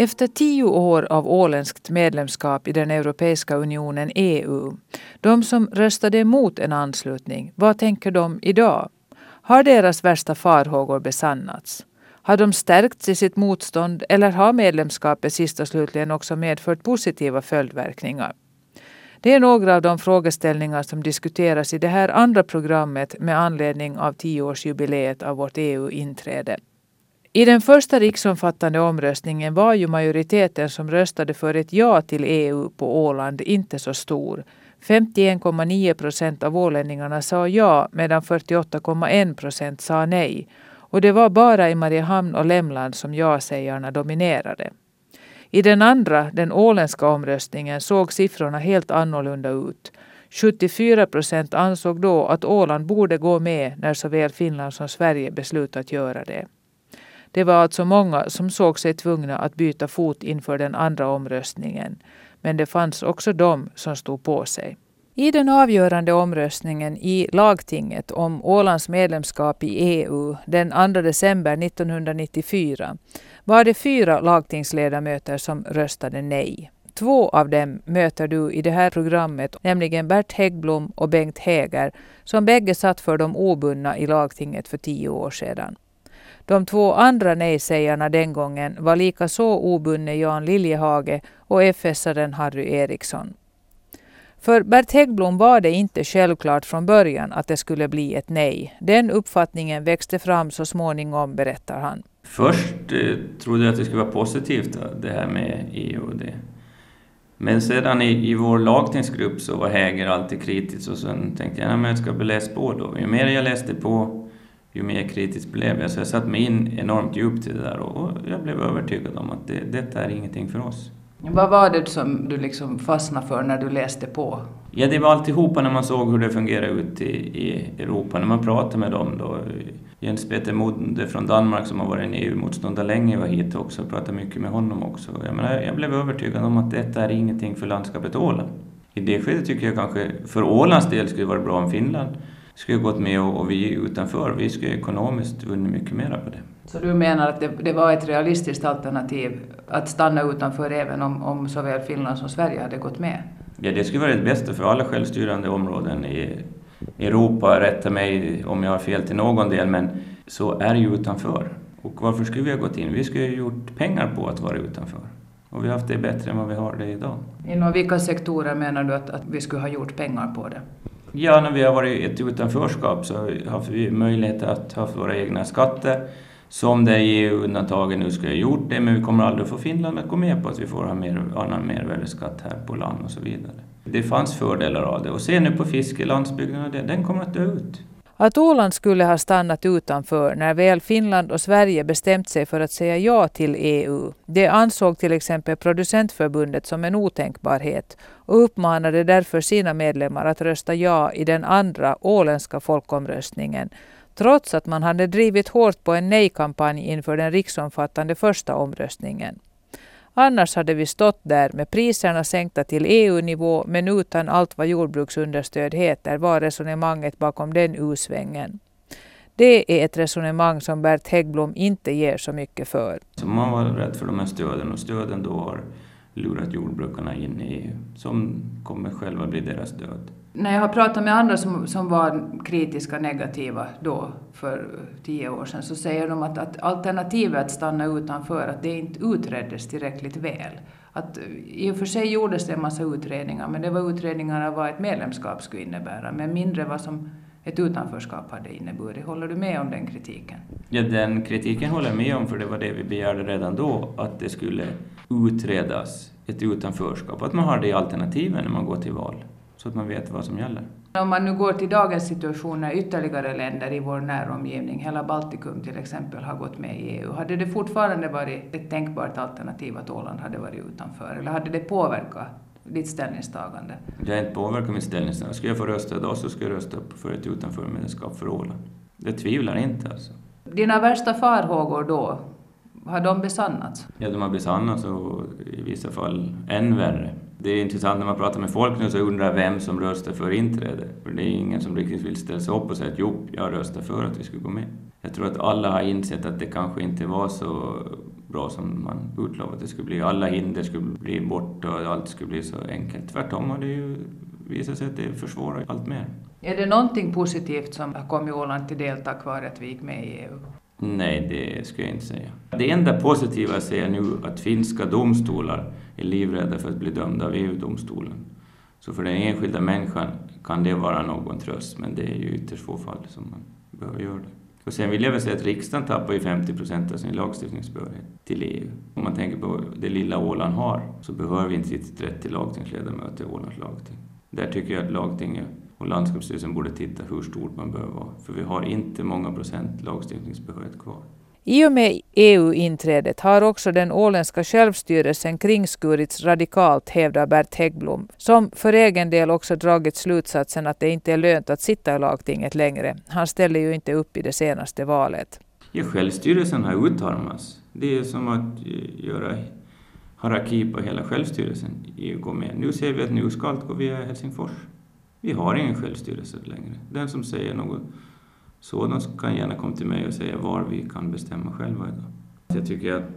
Efter tio år av åländskt medlemskap i den Europeiska unionen EU, de som röstade emot en anslutning, vad tänker de idag? Har deras värsta farhågor besannats? Har de stärkts i sitt motstånd eller har medlemskapet sist och slutligen också medfört positiva följdverkningar? Det är några av de frågeställningar som diskuteras i det här andra programmet med anledning av tioårsjubileet av vårt EU-inträde. I den första riksomfattande omröstningen var ju majoriteten som röstade för ett ja till EU på Åland inte så stor. 51,9 procent av ålänningarna sa ja medan 48,1 procent sa nej. Och det var bara i Mariehamn och Lämland som ja-sägarna dominerade. I den andra, den åländska omröstningen, såg siffrorna helt annorlunda ut. 74 procent ansåg då att Åland borde gå med när såväl Finland som Sverige beslutat göra det. Det var alltså många som såg sig tvungna att byta fot inför den andra omröstningen. Men det fanns också de som stod på sig. I den avgörande omröstningen i lagtinget om Ålands medlemskap i EU den 2 december 1994 var det fyra lagtingsledamöter som röstade nej. Två av dem möter du i det här programmet, nämligen Bert Häggblom och Bengt Häger, som bägge satt för de obundna i lagtinget för tio år sedan. De två andra nej-sägarna den gången var lika så obundne Jan Liljehage och FS-aren Harry Eriksson. För Bert Häggblom var det inte självklart från början att det skulle bli ett nej. Den uppfattningen växte fram så småningom, berättar han. Först eh, trodde jag att det skulle vara positivt eh, det här med EU och det. Men sedan i, i vår lagtingsgrupp så var Häger alltid kritisk och sen tänkte jag att jag ska läsa på då. Ju mer jag läste på ju mer kritisk blev jag. Så jag satte mig in enormt djupt i det där och jag blev övertygad om att det, detta är ingenting för oss. Vad var det som du liksom fastnade för när du läste på? Ja, det var alltihopa när man såg hur det fungerar ute i, i Europa, när man pratade med dem då. Jens Peter Modde från Danmark som har varit en EU-motståndare länge var hit också och pratade mycket med honom också. Jag, menar, jag blev övertygad om att detta är ingenting för landskapet Åland. I det skedet tycker jag kanske för Ålands del skulle det vara bra om Finland skulle gått med och, och vi utanför, vi skulle ekonomiskt vunnit mycket mera på det. Så du menar att det, det, var ett realistiskt alternativ att stanna utanför även om, om såväl Finland som Sverige hade gått med? Ja, det skulle vara det bästa för alla självstyrande områden i Europa. Rätta mig om jag har fel till någon del, men så är det ju utanför. Och varför skulle vi ha gått in? Vi skulle ha gjort pengar på att vara utanför. Och vi har haft det bättre än vad vi har det idag. Inom vilka sektorer menar du att, att vi skulle ha gjort pengar på det? Ja, när vi har varit i ett utanförskap så har vi möjlighet att ha våra egna skatter. Som det EU-undantaget nu skulle ha gjort det, men vi kommer aldrig få Finland att gå med på att vi får ha mer, annan mervärdesskatt här på land och så vidare. Det fanns fördelar av det. Och se nu på fiske, landsbygden, och det, den kommer att dö ut. Att Åland skulle ha stannat utanför när väl Finland och Sverige bestämt sig för att säga ja till EU, det ansåg till exempel Producentförbundet som en otänkbarhet och uppmanade därför sina medlemmar att rösta ja i den andra åländska folkomröstningen, trots att man hade drivit hårt på en nej-kampanj inför den riksomfattande första omröstningen. Annars hade vi stått där med priserna sänkta till EU-nivå men utan allt vad jordbruksunderstöd heter var resonemanget bakom den U-svängen. Det är ett resonemang som Bert Häggblom inte ger så mycket för. Så man var rädd för de här stöden och stöden då har lurat jordbrukarna in i EU som kommer själva bli deras död. När jag har pratat med andra som, som var kritiska, negativa då för tio år sedan så säger de att, att alternativet att stanna utanför att det inte utreddes tillräckligt väl. Att, I och för sig gjordes det en massa utredningar men det var utredningar av vad ett medlemskap skulle innebära men mindre vad som ett utanförskap hade inneburit. Håller du med om den kritiken? Ja, den kritiken håller jag med om för det var det vi begärde redan då, att det skulle utredas ett utanförskap, att man har det alternativen när man går till val så att man vet vad som gäller. Om man nu går till dagens situation när ytterligare länder i vår näromgivning, hela Baltikum till exempel, har gått med i EU, hade det fortfarande varit ett tänkbart alternativ att Åland hade varit utanför? Eller hade det påverkat ditt ställningstagande? Det har inte påverkat mitt ställningstagande. Skulle jag få rösta idag så skulle jag rösta för ett utanförmedlemskap för Åland. Det tvivlar inte alltså. Dina värsta farhågor då, har de besannats? Ja, de har besannats och i vissa fall än värre. Det är intressant när man pratar med folk nu så undrar vem som röstar för inträde. För det är ingen som riktigt vill ställa sig upp och säga att jo, jag röstar för att vi ska gå med. Jag tror att alla har insett att det kanske inte var så bra som man utlovade att det skulle bli. Alla hinder skulle bli borta och allt skulle bli så enkelt. Tvärtom har det ju visat sig att det försvårar allt mer. Är det någonting positivt som har kommit Åland till del tack vare att vi gick med i EU? Nej, det skulle jag inte säga. Det enda positiva jag ser nu är att finska domstolar är livrädda för att bli dömda av EU-domstolen. Så för den enskilda människan kan det vara någon tröst, men det är ju ytterst få fall som man behöver göra det. Och sen vill jag väl säga att riksdagen tappar ju 50 procent av sin lagstiftningsbehörighet till EU. Om man tänker på det lilla Åland har så behöver vi inte riktigt 30 lagtingsledamöter i Ålands lagting. Där tycker jag att lagtinget och landskapsstyrelsen borde titta hur stort man behöver vara. För vi har inte många procent lagstiftningsbehörighet kvar. I och med EU-inträdet har också den åländska självstyrelsen kringskurits radikalt, hävdar Bert Häggblom, som för egen del också dragit slutsatsen att det inte är lönt att sitta i lagtinget längre. Han ställer ju inte upp i det senaste valet. Ja, självstyrelsen har utarmats. Det är som att göra haraki på hela självstyrelsen. EU går med. Nu ser vi att nu ska allt gå via Helsingfors. Vi har ingen självstyrelse längre. Den som säger något sådant kan gärna komma till mig och säga var vi kan bestämma själva idag. Jag tycker att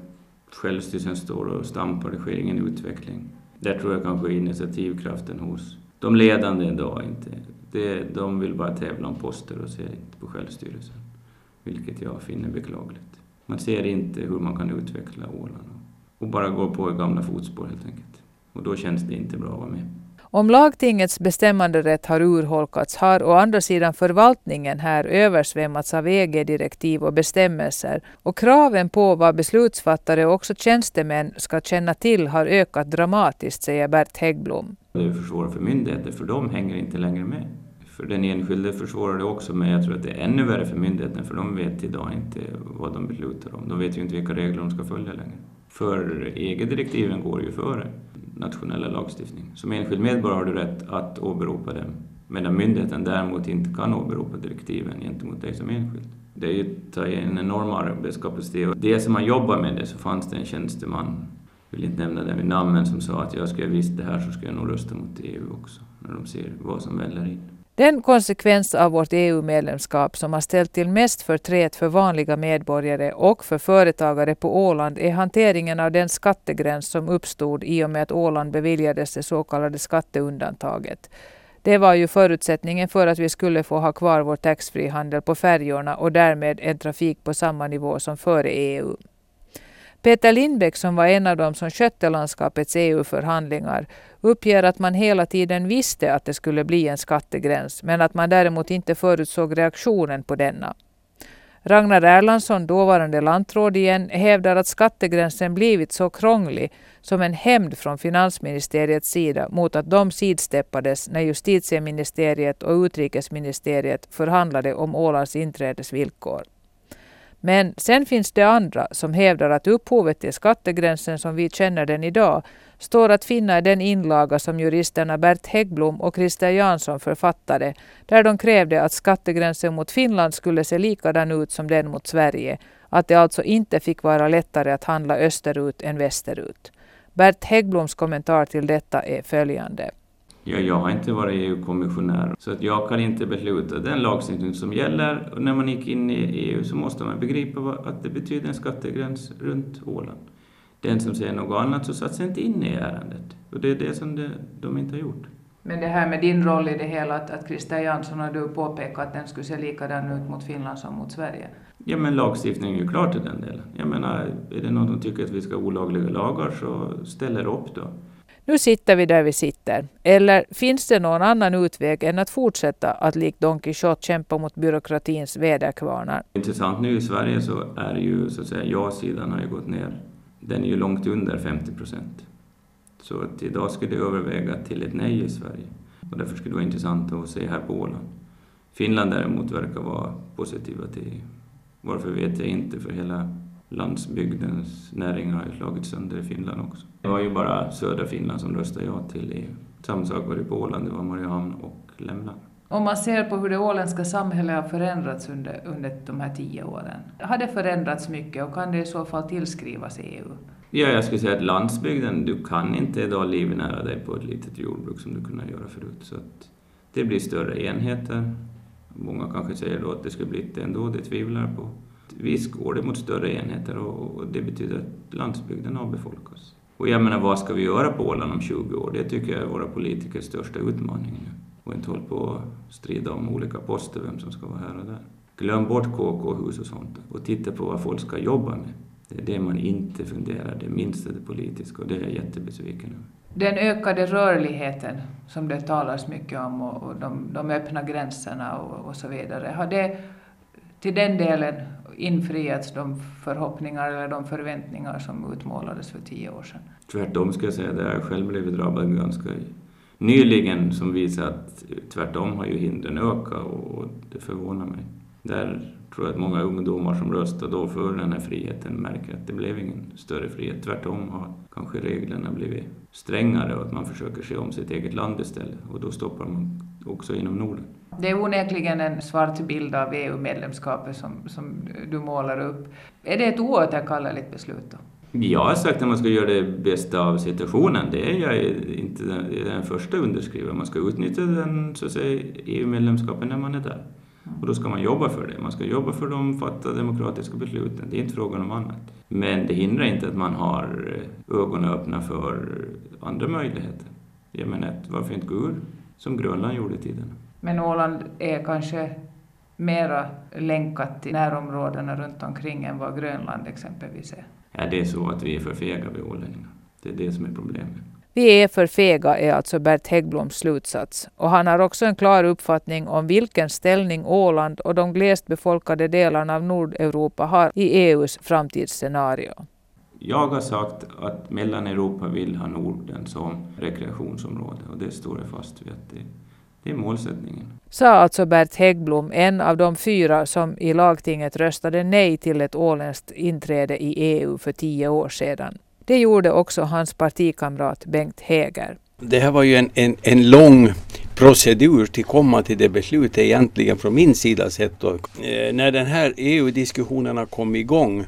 självstyrelsen står och stampar, det sker ingen utveckling. Där tror jag kanske initiativkraften hos de ledande idag inte. Det, de vill bara tävla om poster och ser inte på självstyrelsen. Vilket jag finner beklagligt. Man ser inte hur man kan utveckla Åland och bara går på i gamla fotspår helt enkelt. Och då känns det inte bra att vara med. Om lagtingets bestämmanderätt har urholkats har å andra sidan förvaltningen här översvämmats av EG-direktiv och bestämmelser och kraven på vad beslutsfattare och också tjänstemän ska känna till har ökat dramatiskt, säger Bert Häggblom. Det försvårar för myndigheter, för de hänger inte längre med. För den enskilde försvårar det också, men jag tror att det är ännu värre för myndigheterna för de vet idag inte vad de beslutar om. De vet ju inte vilka regler de ska följa längre. För EG-direktiven går ju före nationella lagstiftning. Som enskild medborgare har du rätt att åberopa dem, medan myndigheten däremot inte kan åberopa direktiven gentemot dig som enskild. Det är ju en enorm arbetskapacitet. Det som man jobbar med det så fanns det en tjänsteman, jag vill inte nämna den vid namn, men som sa att jag skulle visst det här så skulle jag nog rösta mot EU också, när de ser vad som väller in. Den konsekvens av vårt EU-medlemskap som har ställt till mest förtret för vanliga medborgare och för företagare på Åland är hanteringen av den skattegräns som uppstod i och med att Åland beviljades det så kallade skatteundantaget. Det var ju förutsättningen för att vi skulle få ha kvar vår taxfreehandel på färjorna och därmed en trafik på samma nivå som före EU. Peter Lindbäck som var en av dem som skötte landskapets EU-förhandlingar uppger att man hela tiden visste att det skulle bli en skattegräns men att man däremot inte förutsåg reaktionen på denna. Ragnar Erlandsson, dåvarande lantråd igen, hävdar att skattegränsen blivit så krånglig som en hämnd från finansministeriets sida mot att de sidsteppades när justitieministeriet och utrikesministeriet förhandlade om Ålands inträdesvillkor. Men sen finns det andra som hävdar att upphovet till skattegränsen som vi känner den idag står att finna i den inlaga som juristerna Bert Häggblom och Christer Jansson författade, där de krävde att skattegränsen mot Finland skulle se likadan ut som den mot Sverige, att det alltså inte fick vara lättare att handla österut än västerut. Bert Häggbloms kommentar till detta är följande. Ja, jag har inte varit EU-kommissionär, så att jag kan inte besluta den lagstiftning som gäller. Och när man gick in i EU så måste man begripa att det betyder en skattegräns runt Åland. Den som säger något annat så satt sig inte in i ärendet. Och det är det som det, de inte har gjort. Men det här med din roll i det hela, att, att Christer Jansson och du påpekat att den skulle se likadan ut mot Finland som mot Sverige? Ja, men lagstiftningen är ju klar till den delen. Jag menar, är det någon som tycker att vi ska ha olagliga lagar så ställer upp då. Nu sitter vi där vi sitter. Eller finns det någon annan utväg än att fortsätta att likt Don Quijote kämpa mot byråkratins väderkvarnar? Intressant nu i Sverige så är ju så att säga ja-sidan har ju gått ner. Den är ju långt under 50 procent. Så att idag skulle det överväga till ett nej i Sverige. Och därför skulle det vara intressant att se här på Åland. Finland däremot verkar vara positiva till EU. Varför vet jag inte, för hela landsbygdens näringar har ju slagits sönder i Finland också. Det var ju bara södra Finland som röstade ja till EU. Samma sak var det på Åland, det var Mariehamn och Lämland. Om man ser på hur det åländska samhället har förändrats under, under de här tio åren, har det förändrats mycket och kan det i så fall tillskrivas EU? Ja, jag skulle säga att landsbygden, du kan inte idag livnära dig på ett litet jordbruk som du kunde göra förut. Så att det blir större enheter. Många kanske säger då att det skulle bli det ändå, det tvivlar jag på. Visst går det mot större enheter och det betyder att landsbygden avbefolkas. Och jag menar, vad ska vi göra på Åland om 20 år? Det tycker jag är våra politikers största utmaning nu. Och inte hålla på att strida om olika poster, vem som ska vara här och där. Glöm bort KK-hus och sånt och titta på vad folk ska jobba med. Det är det man inte funderar det minsta det politiska och det är jag jättebesviken över. Den ökade rörligheten som det talas mycket om och, och de, de öppna gränserna och, och, så vidare, har det till den delen infriats de förhoppningar eller de förväntningar som utmålades för tio år sedan? Tvärtom ska jag säga, det har jag själv blivit drabbad ganska nyligen som visar att tvärtom har ju hindren ökat och det förvånar mig. Där tror jag att många ungdomar som röstade då för den här friheten märker att det blev ingen större frihet. Tvärtom har kanske reglerna blivit strängare och att man försöker se om sitt eget land istället och då stoppar man också inom Norden. Det är onekligen en svart bild av EU-medlemskapet som, som du målar upp. Är det ett oåterkalleligt beslut då? Jag har sagt att man ska göra det bästa av situationen. Det är jag inte den, den första underskrivaren. Man ska utnyttja den, så att säga, EU-medlemskapet när man är där. Och då ska man jobba för det. Man ska jobba för de fattade demokratiska besluten. Det är inte frågan om annat. Men det hindrar inte att man har ögonen öppna för andra möjligheter. Jag menar, varför inte gå ur som Grönland gjorde i tiden? Men Åland är kanske mera länkat till närområdena runt omkring än vad Grönland exempelvis är? Ja, det är så att vi är för fega, vi ålänningar. Det är det som är problemet. Vi är för fega är alltså Bert Häggbloms slutsats. Och han har också en klar uppfattning om vilken ställning Åland och de glest befolkade delarna av Nordeuropa har i EUs framtidsscenario. Jag har sagt att Mellaneuropa vill ha Norden som rekreationsområde och det står jag fast vid att det, det är målsättningen. Sa alltså Bert Häggblom, en av de fyra som i lagtinget röstade nej till ett åländskt inträde i EU för tio år sedan. Det gjorde också hans partikamrat Bengt Häger. Det här var ju en, en, en lång procedur till komma till det beslutet egentligen från min sida sett. Då. Eh, när den här EU-diskussionerna kom igång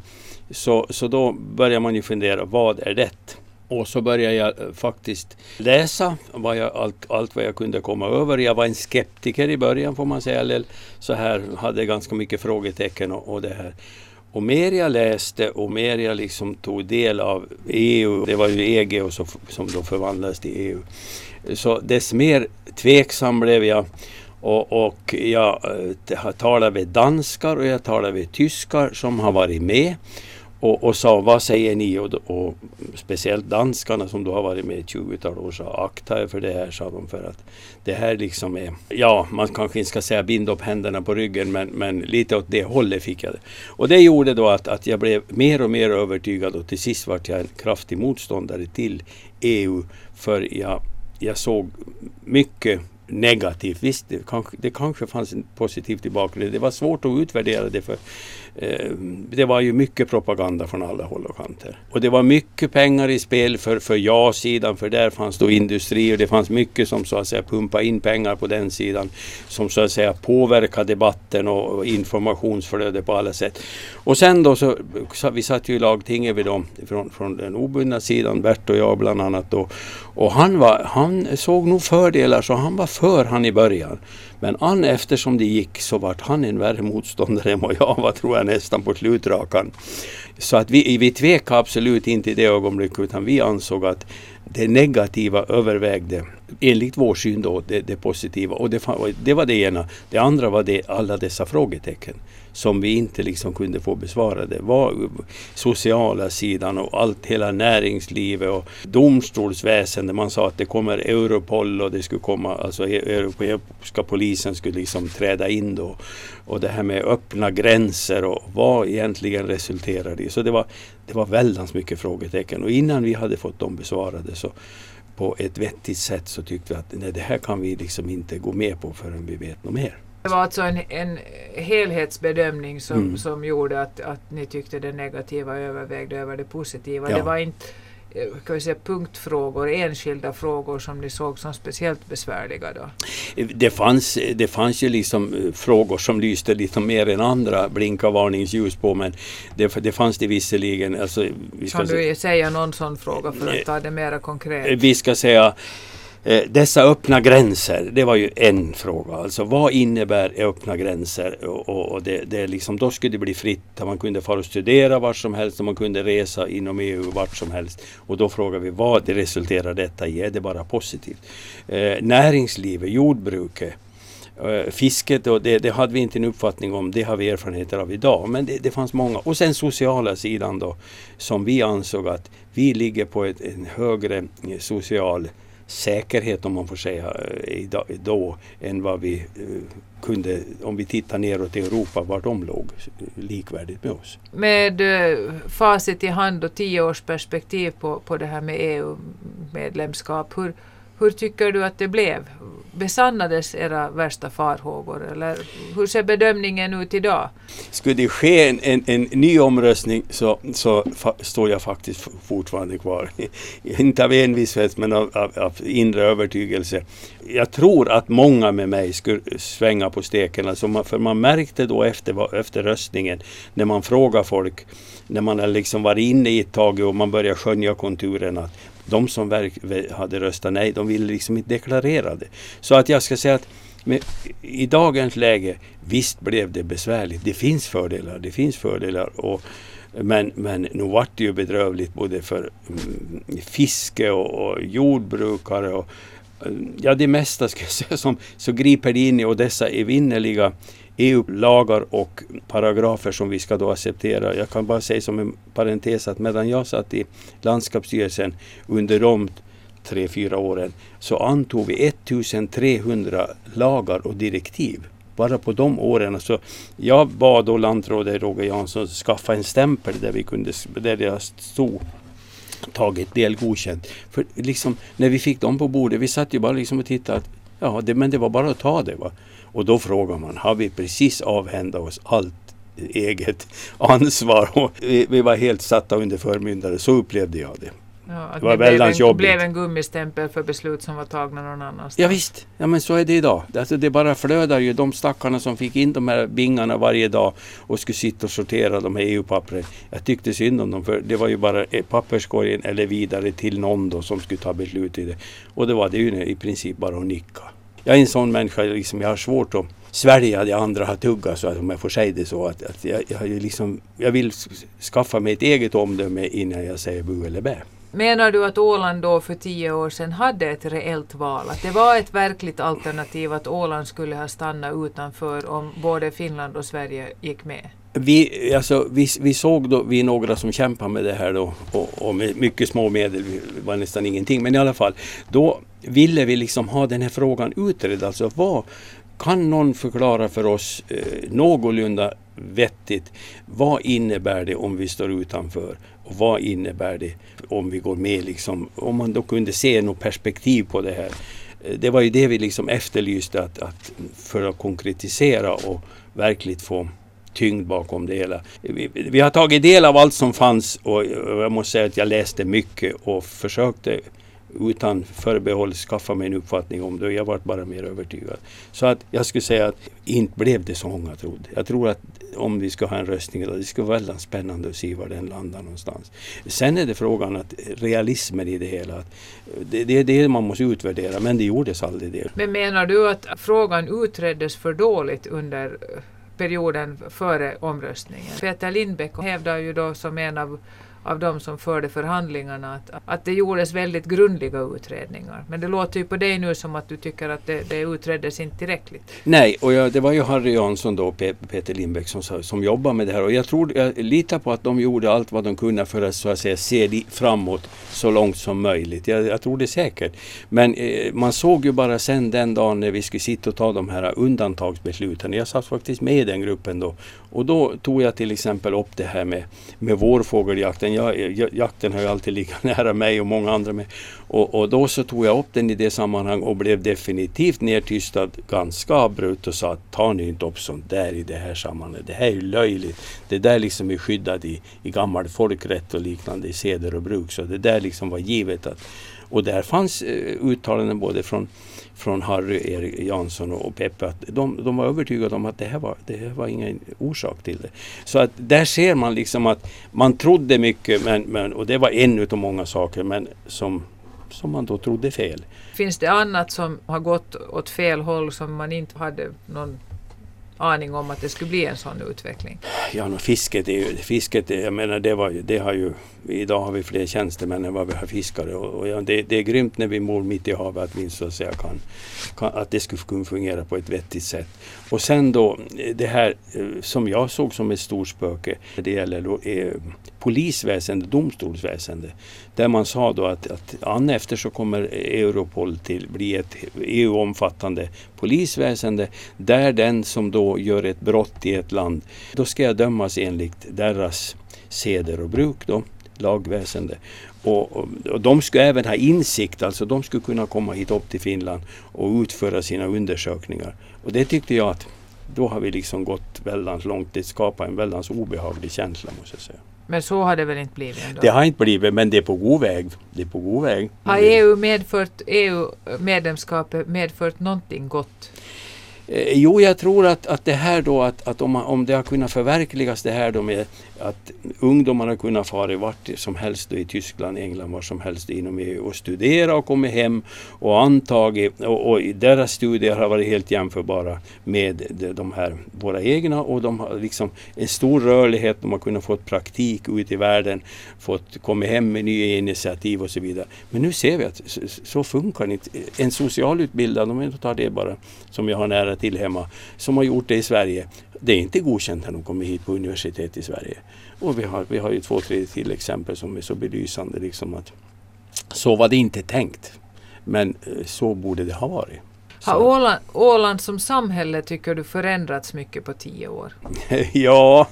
så, så då börjar man ju fundera, vad är rätt? Och så började jag eh, faktiskt läsa vad jag, allt, allt vad jag kunde komma över. Jag var en skeptiker i början får man säga, eller så här hade ganska mycket frågetecken och, och det här. Och mer jag läste och mer jag liksom tog del av EU, det var ju EG och så, som då förvandlades till EU. Så dess mer tveksam blev jag. Och, och jag eh, jag talade med danskar och jag talade med tyskar som har varit med och, och sa vad säger ni? Och, och, speciellt danskarna som då har varit med i 20-tal år sa akta er för det här sa de för att det här liksom är, ja man kanske inte ska säga binda upp händerna på ryggen men, men lite åt det hållet fick jag det. Och det gjorde då att, att jag blev mer och mer övertygad och till sist vart jag en kraftig motståndare till EU för jag, jag såg mycket negativt. Visst, det kanske, det kanske fanns en positivt i bakgrunden. Det var svårt att utvärdera det för Eh, det var ju mycket propaganda från alla håll och kanter. Och det var mycket pengar i spel för, för ja-sidan för där fanns då industri och det fanns mycket som så att säga pumpade in pengar på den sidan som så att säga påverkade debatten och, och informationsflödet på alla sätt. Och sen då så, så vi satt ju i lagtinget vid dem från, från den obundna sidan, Bert och jag bland annat då. Och han, var, han såg nog fördelar så han var för han i början. Men an eftersom det gick så vart han en värre motståndare än vad jag var tror jag nästan på slutrakan. Så att vi, vi tvekade absolut inte i det ögonblicket utan vi ansåg att det negativa övervägde enligt vår syn då det, det positiva. Och det, det, var det ena. Det andra var det, alla dessa frågetecken som vi inte liksom kunde få besvarade. Var sociala sidan och allt, hela näringslivet och domstolsväsendet. Man sa att det kommer Europol och det skulle komma, alltså e- europeiska polisen skulle liksom träda in då. Och det här med öppna gränser och vad egentligen resulterade i. Så det var, det var väldans mycket frågetecken och innan vi hade fått dem besvarade så på ett vettigt sätt så tyckte vi att nej, det här kan vi liksom inte gå med på förrän vi vet något mer. Det var alltså en, en helhetsbedömning som, mm. som gjorde att, att ni tyckte det negativa övervägde över det positiva. Ja. Det var inte Eh, kan vi säga, punktfrågor, enskilda frågor som ni såg som speciellt besvärliga då? Det fanns, det fanns ju liksom eh, frågor som lyste lite mer än andra, blinka varningsljus på men det, det fanns det visserligen. Alltså, vi kan du säga någon sån fråga för att ta det mera konkret? Vi ska säga Eh, dessa öppna gränser, det var ju en fråga. Alltså vad innebär öppna gränser? Och, och det, det liksom, då skulle det bli fritt. Man kunde fara och studera vart som helst och man kunde resa inom EU vart som helst. Och då frågar vi vad det resulterar detta i? Är det bara positivt? Eh, näringslivet, jordbruket, eh, Fisket, och det, det, hade vi inte en uppfattning om, det har vi erfarenheter av idag. Men det, det fanns många. Och sen sociala sidan då, som vi ansåg att vi ligger på ett, en högre social säkerhet om man får säga eh, då än vad vi eh, kunde om vi tittar neråt i Europa var de låg eh, likvärdigt med oss. Med eh, facit i hand och tio års perspektiv på, på det här med EU-medlemskap, hur, hur tycker du att det blev? Besannades era värsta farhågor eller hur ser bedömningen ut idag? Skulle det ske en, en, en ny omröstning så, så står jag faktiskt fortfarande kvar. Inte av envishet men av, av, av, inre övertygelse. Jag tror att många med mig skulle svänga på steken. Alltså man, för man märkte då efter, efter röstningen när man frågar folk när man har liksom varit inne i ett tag och man börjar skönja konturerna de som hade röstat nej, de ville liksom inte deklarera det. Så att jag ska säga att med, i dagens läge, visst blev det besvärligt. Det finns fördelar, det finns fördelar. Och, men, men nu vart det ju bedrövligt både för mm, fiske och, och jordbrukare och ja, det mesta ska jag säga som så griper det in i och dessa evinnerliga EU-lagar och paragrafer som vi ska då acceptera. Jag kan bara säga som en parentes att medan jag satt i landskapsstyrelsen under de tre, fyra åren så antog vi 1300 lagar och direktiv. Bara på de åren. Så jag bad då lantrådet Roger Jansson skaffa en stämpel där, vi kunde, där det stod tagit del godkänt. För liksom, när vi fick dem på bordet, vi satt ju bara liksom och tittade. Att, ja, det, men det var bara att ta det. Va? Och då frågar man, har vi precis avhändat oss allt eget ansvar? Och vi, vi var helt satta under förmyndare, så upplevde jag det. Ja, det var väldigt jobbigt. blev en gummistämpel för beslut som var tagna någon annanstans. Ja, visst, ja, men så är det idag. Alltså, det bara flödar ju. De stackarna som fick in de här bingarna varje dag och skulle sitta och sortera de här EU-pappren. Jag tyckte synd om dem för det var ju bara papperskorgen eller vidare till någon då som skulle ta beslut i det. Och det var det ju i princip bara att nicka jag är en sån människa, liksom, jag har svårt att svälja det andra har tuggat, så att, om jag får säga det så. Att, att jag, jag, liksom, jag vill skaffa mig ett eget omdöme innan jag säger bu eller bä. Menar du att Åland då för tio år sedan hade ett reellt val? Att det var ett verkligt alternativ att Åland skulle ha stannat utanför om både Finland och Sverige gick med? Vi, alltså, vi, vi såg då, vi några som kämpade med det här då och, och med mycket små medel, var nästan ingenting, men i alla fall. Då ville vi liksom ha den här frågan utredd. Alltså vad, kan någon förklara för oss eh, någorlunda vettigt vad innebär det om vi står utanför och vad innebär det om vi går med? Liksom, om man då kunde se något perspektiv på det här. Eh, det var ju det vi liksom efterlyste att, att för att konkretisera och verkligen få tyngd bakom det hela. Vi, vi, har tagit del av allt som fanns och jag måste säga att jag läste mycket och försökte utan förbehåll skaffa mig en uppfattning om det och jag var bara mer övertygad. Så att jag skulle säga att inte blev det så många trodde. Jag tror att om vi ska ha en röstning idag, det skulle vara väldigt spännande att se var den landar någonstans. Sen är det frågan att realismen i det hela, det, det är det man måste utvärdera men det gjordes aldrig det. Men menar du att frågan utreddes för dåligt under perioden före omröstningen? Peter Lindbäck hävdar ju då som en av av de som förde förhandlingarna att, att det gjordes väldigt grundliga utredningar. Men det låter ju på dig nu som att du tycker att det, det utreddes inte tillräckligt. Nej, och jag, det var ju Harry Jansson då, Peter Lindbäck, som, som jobbar med det här och jag, tror, jag litar på att de gjorde allt vad de kunde för att så att säga se framåt så långt som möjligt. Jag, jag tror det säkert. Men eh, man såg ju bara sen den dagen när vi skulle sitta och ta de här undantagsbesluten. Jag satt faktiskt med i den gruppen då och då tog jag till exempel upp det här med, med vårfågeljakten Jag, jag, jakten har ju alltid legat nära mig och många andra med. Och, och, då så tog jag upp den i det sammanhang och blev definitivt nedtystad ganska abrupt och sa att ta nu inte upp sånt där i det här sammanhanget. Det här är ju löjligt. Det där liksom är skyddat i, i gammal folkrätt och liknande i seder och bruk. Så det där liksom var givet att och där fanns eh, uttalanden både från, från Harry Erik Jansson och Peppe att de, de var övertygade om att det här, var, det här var ingen orsak till det. Så att där ser man liksom att man trodde mycket men, men, och det var en utav många saker men som, som man då trodde fel. Finns det annat som har gått åt fel håll som man inte hade någon aning om att det skulle bli en sån utveckling? Ja, no, fisket, är ju, fisket jag menar, det, var, det har ju, idag har vi fler tjänstemän än vad vi har fiskare och, och ja, det, det, är grymt när vi mår mitt i havet att vi så att säga kan, kan, att det skulle kunna fungera på ett vettigt sätt. Och sen då eh, det här eh, som jag såg som ett stort spöke, det gäller då, eh, polisväsende, domstolsväsende. Där man sa då att, att an efter så kommer Europol till bli ett EU-omfattande polisväsende där den som då gör ett brott i ett land, då ska jag dömas enligt deras seder och bruk då, lagväsende. Och, och, och, de ska även ha insikt, alltså de skulle kunna komma hit upp till Finland och utföra sina undersökningar. Och det tyckte jag att då har vi liksom gått väldigt långt. Det skapar en väldigt obehaglig känsla måste jag säga. Men så har det väl inte blivit ändå? Det har inte blivit, men det är på god väg. Det är på god väg. Har EU medfört, EU-medlemskapet medfört någonting gott? Eh, jo, jag tror att, att det här då, att, att om, man, om det har kunnat förverkligas det här då med att ungdomarna kunnat fara vart som helst i Tyskland, England, var som helst inom EU och studera och komma hem och antagit och, och deras studier har varit helt jämförbara med de här våra egna och de har liksom en stor rörlighet, de har kunnat få praktik ute i världen, fått komma hem med nya initiativ och så vidare. Men nu ser vi att så, så funkar det inte. En socialutbildad, om jag tar det bara, som jag har nära till hemma, som har gjort det i Sverige, det är inte godkänt när de kommer hit på universitet i Sverige. Och vi har, vi har ju två, tre till exempel som är så belysande. Liksom att så var det inte tänkt. Men eh, så borde det ha varit. Har Åland, Åland som samhälle tycker du förändrats mycket på tio år? ja,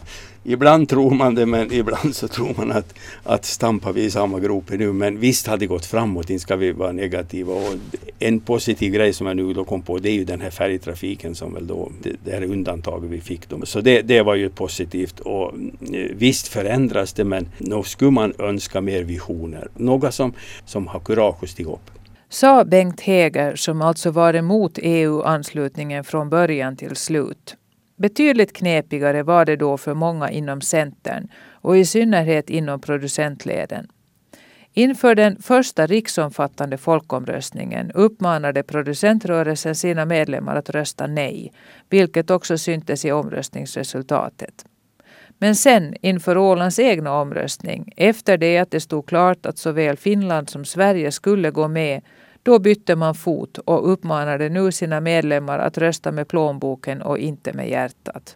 Ibland tror man det men ibland så tror man att, att stampar vi i samma grop nu. Men visst har det gått framåt, inte ska vi vara negativa. Och en positiv grej som jag nu då kom på det är ju den här färgtrafiken som väl då, det, det här undantaget vi fick. Då. Så det, det var ju positivt och eh, visst förändras det men nog skulle man önska mer visioner. Något som, som har kurage att stiga upp. Sa Bengt Heger som alltså var emot EU-anslutningen från början till slut. Betydligt knepigare var det då för många inom Centern och i synnerhet inom producentleden. Inför den första riksomfattande folkomröstningen uppmanade producentrörelsen sina medlemmar att rösta nej, vilket också syntes i omröstningsresultatet. Men sen, inför Ålands egna omröstning, efter det att det stod klart att såväl Finland som Sverige skulle gå med, då bytte man fot och uppmanade nu sina medlemmar att rösta med plånboken och inte med hjärtat.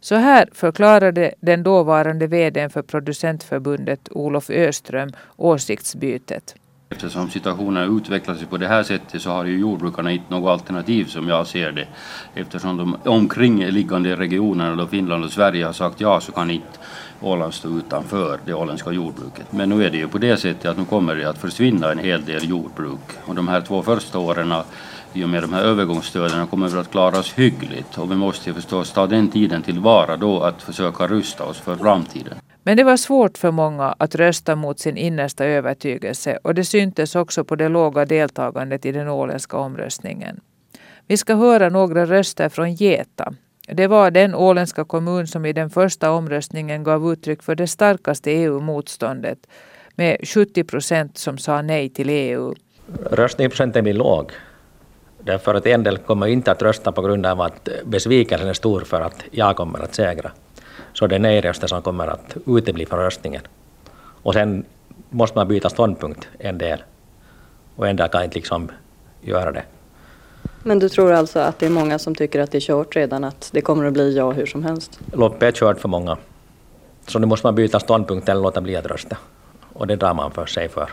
Så här förklarade den dåvarande vdn för producentförbundet Olof Öström åsiktsbytet. Eftersom situationen utvecklar sig på det här sättet så har ju jordbrukarna inte något alternativ som jag ser det. Eftersom de omkringliggande regionerna, då Finland och Sverige, har sagt ja så kan inte Åland stå utanför det åländska jordbruket. Men nu är det ju på det sättet att nu kommer det att försvinna en hel del jordbruk. Och de här två första åren i och med de här övergångsstöden kommer vi att klara oss hyggligt. Och vi måste ju förstås ta den tiden tillvara då att försöka rusta oss för framtiden. Men det var svårt för många att rösta mot sin innersta övertygelse och det syntes också på det låga deltagandet i den åländska omröstningen. Vi ska höra några röster från Geta. Det var den åländska kommun som i den första omröstningen gav uttryck för det starkaste EU-motståndet med 70 procent som sa nej till EU. Röstningsprocenten blir låg. Därför att en del kommer inte att rösta på grund av att besvikelsen är stor för att jag kommer att segra så det är nej-röster som kommer att utebli från röstningen. Och sen måste man byta ståndpunkt en del. Och en del kan inte liksom göra det. Men du tror alltså att det är många som tycker att det är kört redan, att det kommer att bli ja hur som helst? Loppet är kört för många. Så nu måste man byta ståndpunkt eller låta bli att rösta. Och det drar man för sig för.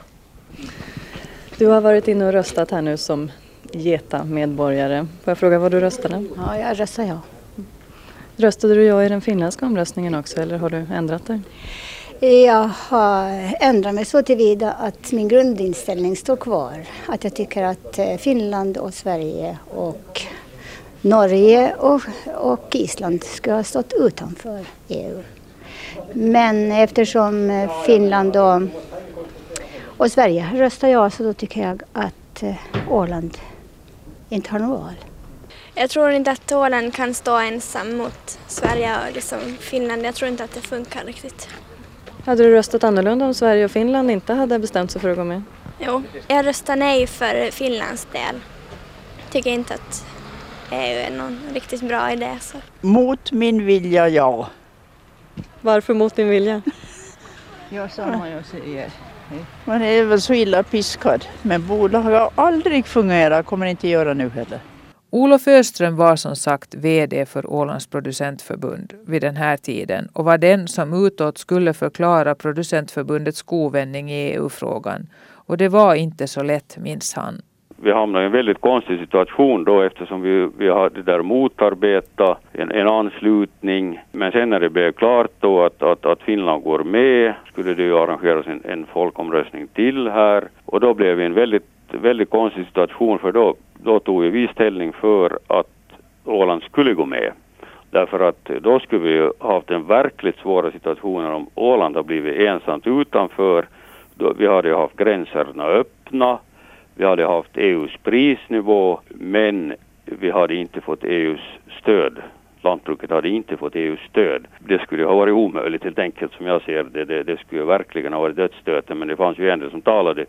Du har varit inne och röstat här nu som Geta-medborgare. Får jag fråga vad du röstade? Ja, jag röstar ja. Röstade du ja i den finländska omröstningen också eller har du ändrat dig? Jag har ändrat mig så tillvida att min grundinställning står kvar. Att jag tycker att eh, Finland och Sverige och Norge och, och Island ska ha stått utanför EU. Men eftersom eh, Finland och, och Sverige röstar ja så då tycker jag att eh, Åland inte har något val. Jag tror inte att Åland kan stå ensam mot Sverige och liksom Finland. Jag tror inte att det funkar riktigt. Hade du röstat annorlunda om Sverige och Finland inte hade bestämt sig för att gå med? Jo, jag röstar nej för Finlands del. Tycker inte att EU är någon riktigt bra idé. Så. Mot min vilja, ja. Varför mot din vilja? Ja, samma jag säger. Man är väl så illa piskad. Men bolag har aldrig fungerat, kommer inte göra nu heller. Olof Öström var som sagt VD för Ålands producentförbund vid den här tiden och var den som utåt skulle förklara producentförbundets kovändning i EU-frågan. Och det var inte så lätt, minns han. Vi hamnade i en väldigt konstig situation då eftersom vi, vi hade där motarbetat en, en anslutning. Men sen när det blev klart då att, att, att Finland går med skulle det ju arrangeras en, en folkomröstning till här och då blev vi en väldigt, väldigt konstig situation för då då tog vi ställning för att Åland skulle gå med. Därför att då skulle vi ju haft den verkligt svåra situationen om Åland har blivit ensamt utanför. Då vi hade ju haft gränserna öppna, vi hade haft EUs prisnivå, men vi hade inte fått EUs stöd. Lantbruket hade inte fått EUs stöd. Det skulle ha varit omöjligt helt enkelt som jag ser det. Det, det skulle verkligen ha varit dödsstöten men det fanns ju en del som talade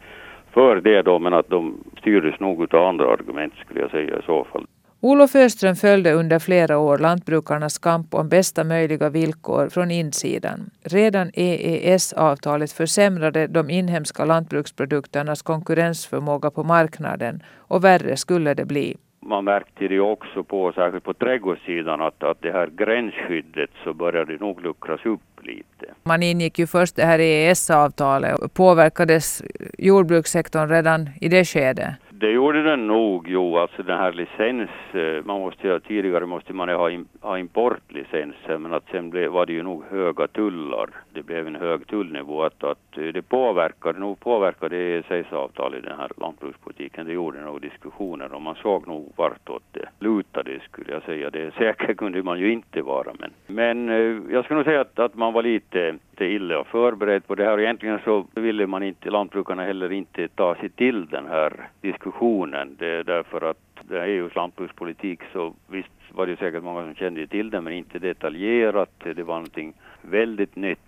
för det då, men att de styrdes nog av andra argument skulle jag säga i så fall. Olof Öström följde under flera år lantbrukarnas kamp om bästa möjliga villkor från insidan. Redan EES-avtalet försämrade de inhemska lantbruksprodukternas konkurrensförmåga på marknaden och värre skulle det bli man märkte det också på, särskilt på trädgårdssidan, att, att det här gränsskyddet så började nog luckras upp lite. Man ingick ju först det här EES-avtalet. Påverkades jordbrukssektorn redan i det skedet? Det gjorde den nog, jo. Alltså den här licens, eh, man måste ju, tidigare måste man ha, in, ha importlicenser men att sen blev, var det ju nog höga tullar. Det blev en hög tullnivå att, att eh, det påverkade, nog påverkade EES-avtal i den här lantbrukspolitiken. Det gjorde nog diskussioner och man såg nog vartåt det lutade skulle jag säga. Det säkert kunde man ju inte vara men, men eh, jag skulle nog säga att, att man var lite, lite illa förberedd på det här. Egentligen så ville man inte, lantbrukarna heller inte ta sig till den här diskussionen diskussionen. Det är därför att det är EUs lantbrukspolitik så visst var det säkert många som kände till det men inte detaljerat. Det var någonting väldigt nytt.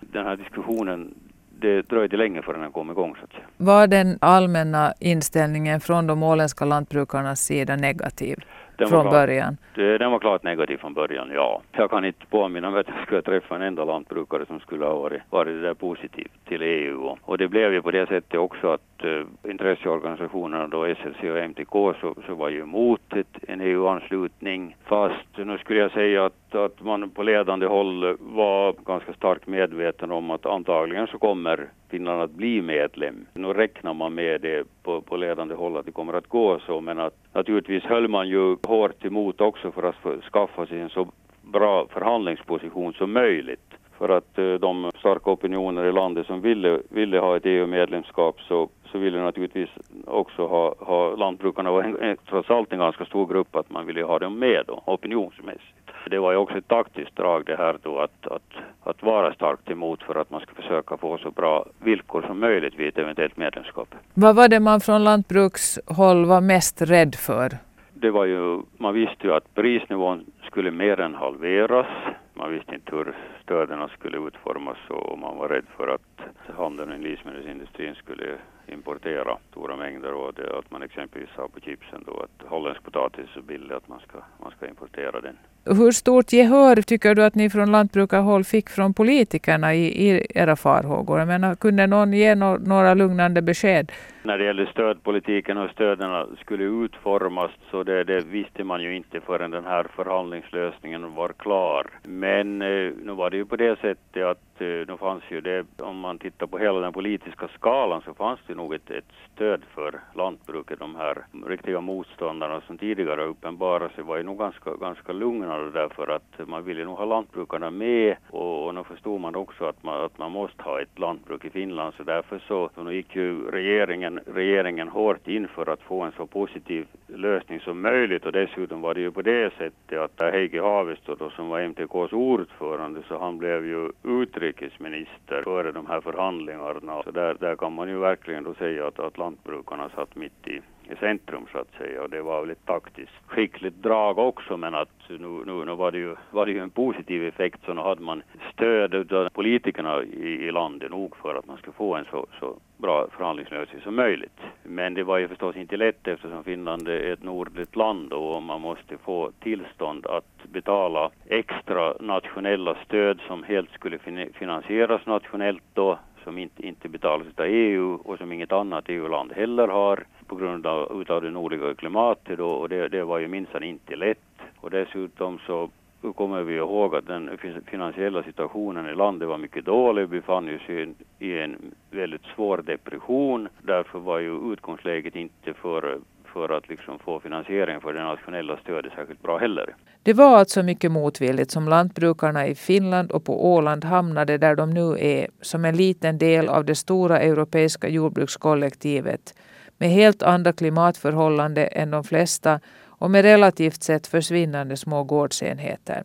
Den här diskussionen det dröjde länge förrän den kom igång. Så att säga. Var den allmänna inställningen från de åländska lantbrukarnas sida negativ? Den från klart, början? Den var klart negativ från början, ja. Jag kan inte påminna mig att jag skulle träffa en enda lantbrukare som skulle ha varit, varit där positiv till EU. Och, och det blev ju på det sättet också att uh, intresseorganisationerna då SLC och MTK så, så var ju emot ett, en EU-anslutning. Fast nu skulle jag säga att, att man på ledande håll var ganska starkt medveten om att antagligen så kommer Finland att bli medlem. Nu räknar man med det på, på ledande håll att det kommer att gå så men att naturligtvis höll man ju hårt emot också för att skaffa sig en så bra förhandlingsposition som möjligt. För att eh, de starka opinioner i landet som ville, ville ha ett EU-medlemskap så, så ville naturligtvis också ha, ha lantbrukarna var en, trots allt en ganska stor grupp att man ville ha dem med då, opinionsmässigt. Det var ju också ett taktiskt drag det här då att, att, att vara starkt emot för att man ska försöka få så bra villkor som möjligt vid ett eventuellt medlemskap. Vad var det man från lantbrukshåll var mest rädd för? Det var ju, man visste ju att prisnivån skulle mer än halveras. Man visste inte hur stöden skulle utformas och man var rädd för att handeln i livsmedelsindustrin skulle importera stora mängder och det, att man exempelvis sa på chipsen då att holländsk potatis är så billig att man ska, man ska importera den. Hur stort gehör tycker du att ni från lantbrukarhåll fick från politikerna i, i era farhågor? Jag menar, kunde någon ge no några lugnande besked? När det gäller stödpolitiken och stöden skulle utformas så det, det, visste man ju inte förrän den här förhandlingslösningen var klar. Men eh, nu var det ju på det sättet att eh, nu fanns ju det, om man tittar på hela den politiska skalan så fanns det nog ett, ett stöd för lantbruket. De här riktiga motståndarna som tidigare uppenbarade sig var ju nog ganska, ganska lugna kostnader därför att man ville nog ha lantbrukarna med. Och, och då förstod man också att man, att man måste ha ett lantbruk i Finland. Så därför så, så gick ju regeringen, regeringen hårt in för att få en så positiv lösning som möjligt. Och dessutom var det ju på det sättet att Heikki Haavisto då som var MTKs ordförande så han blev ju utrikesminister före de här förhandlingarna. Så där, där kan man ju verkligen då säga att, att lantbrukarna satt mitt i i centrum så att säga och det var väl ett taktiskt skickligt drag också men att nu, nu, nu var, det ju, var det ju en positiv effekt så nu hade man stöd av politikerna i, i landet nog för att man skulle få en så, så bra förhandlingslösning som möjligt. Men det var ju förstås inte lätt eftersom Finland är ett nordligt land och man måste få tillstånd att betala extra nationella stöd som helt skulle finansieras nationellt då som inte, inte betalas av EU och som inget annat EU-land heller har på grund av utav det nordliga klimatet då, och det, det var ju minsann inte lätt. Och dessutom så kommer vi ihåg att den finansiella situationen i landet var mycket dålig. Vi befann oss i en, i en väldigt svår depression. Därför var ju utgångsläget inte för för att liksom få finansiering för det nationella stödet särskilt bra heller. Det var alltså mycket motvilligt som lantbrukarna i Finland och på Åland hamnade där de nu är, som en liten del av det stora europeiska jordbrukskollektivet med helt andra klimatförhållanden än de flesta och med relativt sett försvinnande små gårdsenheter.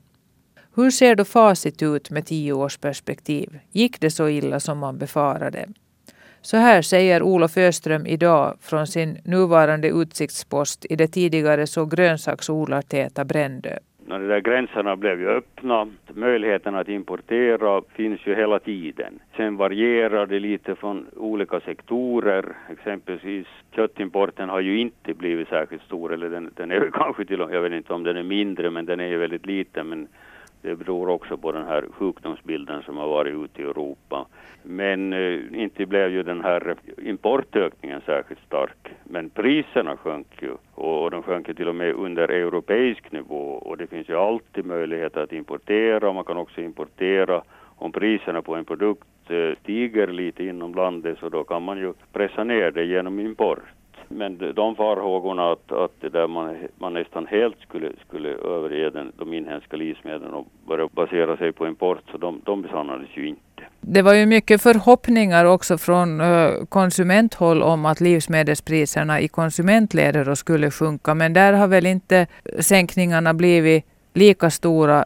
Hur ser då facit ut med tio års perspektiv? Gick det så illa som man befarade? Så här säger Olof Öström idag från sin nuvarande utsiktspost i det tidigare så grönsaksodlartäta Brändö. När de där gränserna blev ju öppna, möjligheten att importera finns ju hela tiden. Sen varierar det lite från olika sektorer. Exempelvis köttimporten har ju inte blivit särskilt stor, eller den, den är kanske till jag vet inte om den är mindre, men den är ju väldigt liten. Men det beror också på den här sjukdomsbilden som har varit ute i Europa. Men eh, inte blev ju den här importökningen särskilt stark. Men priserna sjönk ju och de sjönk ju till och med under europeisk nivå och det finns ju alltid möjlighet att importera och man kan också importera om priserna på en produkt eh, stiger lite inom landet så då kan man ju pressa ner det genom import. Men de farhågorna att, att det där man, man nästan helt skulle, skulle överge den, de inhemska livsmedlen och börja basera sig på import, så de, de besannades ju inte. Det var ju mycket förhoppningar också från konsumenthåll om att livsmedelspriserna i konsumentledet skulle sjunka, men där har väl inte sänkningarna blivit lika stora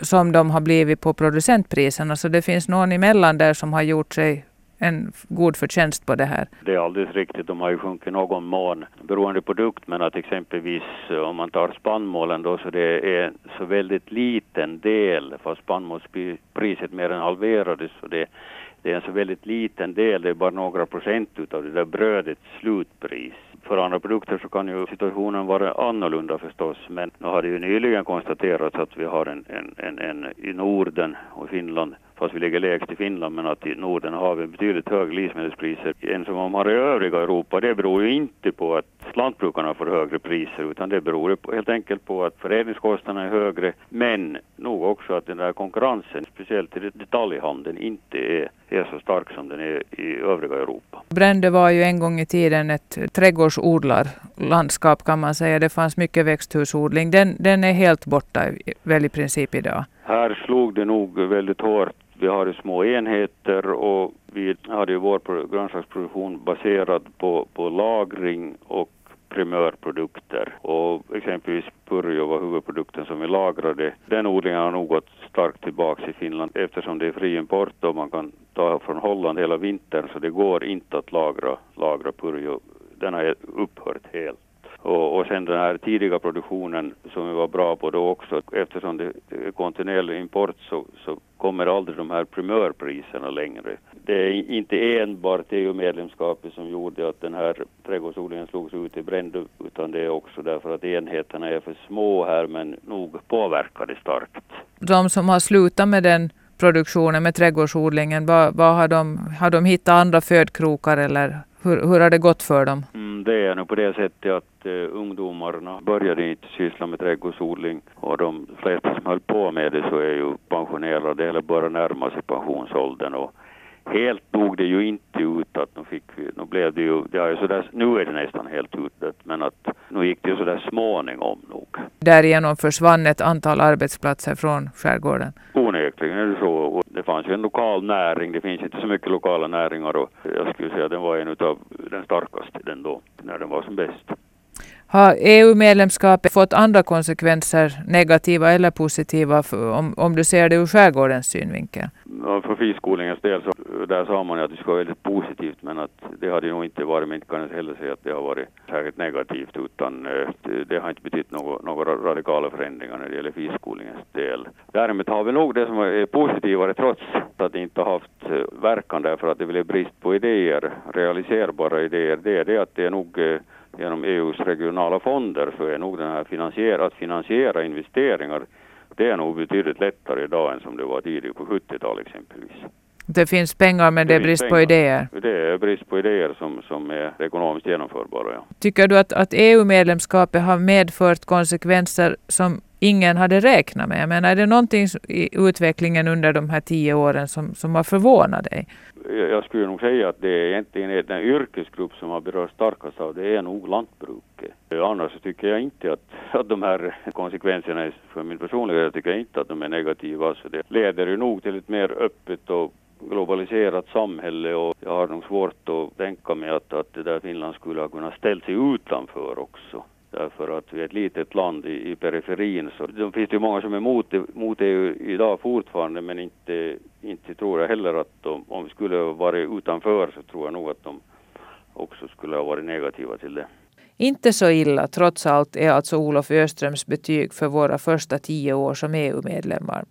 som de har blivit på producentpriserna, så det finns någon emellan där som har gjort sig en god förtjänst på det här. Det är alldeles riktigt, de har ju sjunkit någon mån beroende på produkt men att exempelvis eh, om man tar spannmålen då så det är så väldigt liten del för spannmålspriset mer än halverades så det, det är en så väldigt liten del, det är bara några procent utav det där brödets slutpris. För andra produkter så kan ju situationen vara annorlunda förstås men nu har det ju nyligen konstaterats att vi har en, en, en, en i Norden och Finland fast vi ligger lägst i Finland, men att i Norden har vi betydligt högre livsmedelspriser än som man har i övriga Europa. Det beror ju inte på att lantbrukarna får högre priser, utan det beror helt enkelt på att förädlingskostnaderna är högre, men nog också att den där konkurrensen, speciellt i detaljhandeln, inte är, är så stark som den är i övriga Europa. Brände var ju en gång i tiden ett trädgårdsodlarlandskap kan man säga. Det fanns mycket växthusodling. Den, den är helt borta väl i princip idag. Här slog det nog väldigt hårt vi har ju små enheter och vi hade ju vår grönsaksproduktion baserad på, på lagring och primörprodukter. Och exempelvis purjo var huvudprodukten som vi lagrade. Den odlingen har nog gått starkt tillbaka i Finland eftersom det är fri import och man kan ta från Holland hela vintern så det går inte att lagra, lagra purjo. Den har upphört helt. Och, och sen den här tidiga produktionen som vi var bra på då också, eftersom det är kontinuerlig import så, så kommer aldrig de här primörpriserna längre. Det är inte enbart EU-medlemskapet som gjorde att den här trädgårdsodlingen slogs ut i bränd, utan det är också därför att enheterna är för små här, men nog påverkar det starkt. De som har slutat med den produktionen, med trädgårdsodlingen, vad, vad har, de, har de hittat andra födkrokar eller hur, hur har det gått för dem? Mm, det är nog på det sättet att uh, ungdomarna började inte syssla med trädgårdsodling och de flesta som höll på med det så är ju pensionerade eller bara närmar sig pensionsåldern och helt dog det ju inte ut att nu fick nu blev det ju, det är ju sådär, nu är det nästan helt utdött, men att nu gick det ju sådär småningom nog. Därigenom försvann ett antal arbetsplatser från skärgården. Onekligen är det så. Det fanns ju en lokal näring, det finns inte så mycket lokala näringar och jag skulle säga att den var en av den starkaste den då, när den var som bäst. Har EU-medlemskapet fått andra konsekvenser, negativa eller positiva, för, om, om du ser det ur skärgårdens synvinkel? Ja, för fiskodlingens del så där sa man ju att det skulle vara väldigt positivt men att det hade nog inte varit, men inte kan heller säga att det har varit särskilt negativt utan eh, det, det har inte betytt några, några radikala förändringar när det gäller fiskodlingens del. Däremot har vi nog det som är positivare trots att det inte har haft eh, verkan därför att det blev brist på idéer, realiserbara idéer, det är det att det är nog eh, genom EUs regionala fonder så är nog den här finansiera, att finansiera investeringar det är nog betydligt lättare idag än som det var tidigare på 70-talet exempelvis. Det finns pengar men det, det är brist pengar. på idéer? Det är brist på idéer som, som är ekonomiskt genomförbara. Ja. Tycker du att, att EU-medlemskapet har medfört konsekvenser som ingen hade räknat med? Jag menar, är det någonting i utvecklingen under de här tio åren som, som har förvånat dig? Jag skulle nog säga att det är egentligen den yrkesgrupp som har berörts starkast av det är nog lantbruket. Eh, annars så tycker jag inte att, att de här konsekvenserna för min personliga jag tycker inte att de är negativa. Så det leder ju nog till ett mer öppet och globaliserat samhälle och jag har nog svårt att tänka mig att, att det där Finland skulle ha kunnat ställa sig utanför också. Därför att vi är ett litet land i, i periferin så det finns det många som är emot, mot EU idag fortfarande men inte, inte tror jag heller att de, om vi skulle varit utanför så tror jag nog att de också skulle ha varit negativa till det. Inte så illa trots allt är alltså Olof Öströms betyg för våra första tio år som EU-medlemmar.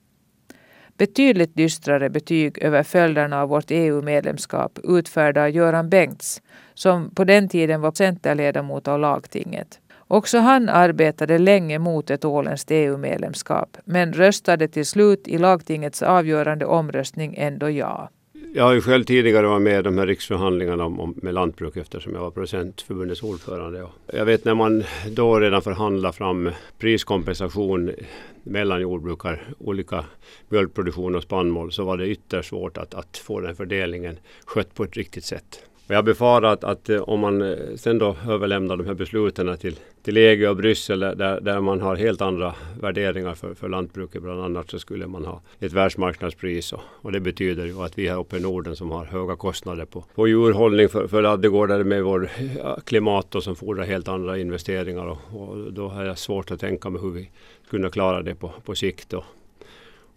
Betydligt dystrare betyg över följderna av vårt EU-medlemskap utfärdar Göran Bengts som på den tiden var centerledamot av lagtinget. Också han arbetade länge mot ett åländskt EU-medlemskap men röstade till slut i lagtingets avgörande omröstning ändå ja. Jag har ju själv tidigare varit med i de här riksförhandlingarna om, om, med lantbruk eftersom jag var producentförbundets ordförande. Jag vet när man då redan förhandlade fram priskompensation mellan jordbrukare, olika mjölkproduktion och spannmål så var det ytterst svårt att, att få den fördelningen skött på ett riktigt sätt. Och jag befarar att, att, eh, om man eh, sen då överlämnar de här besluten till, till EG och Bryssel eh, där, där man har helt andra värderingar för, för lantbruket bland annat så skulle man ha ett världsmarknadspris och, och det betyder ju att vi här uppe i Norden som har höga kostnader på, på djurhållning för, för ladugårdar med vår klimat och som fordrar helt andra investeringar och, och då har jag svårt att tänka mig hur vi skulle klara det på, på sikt. Och,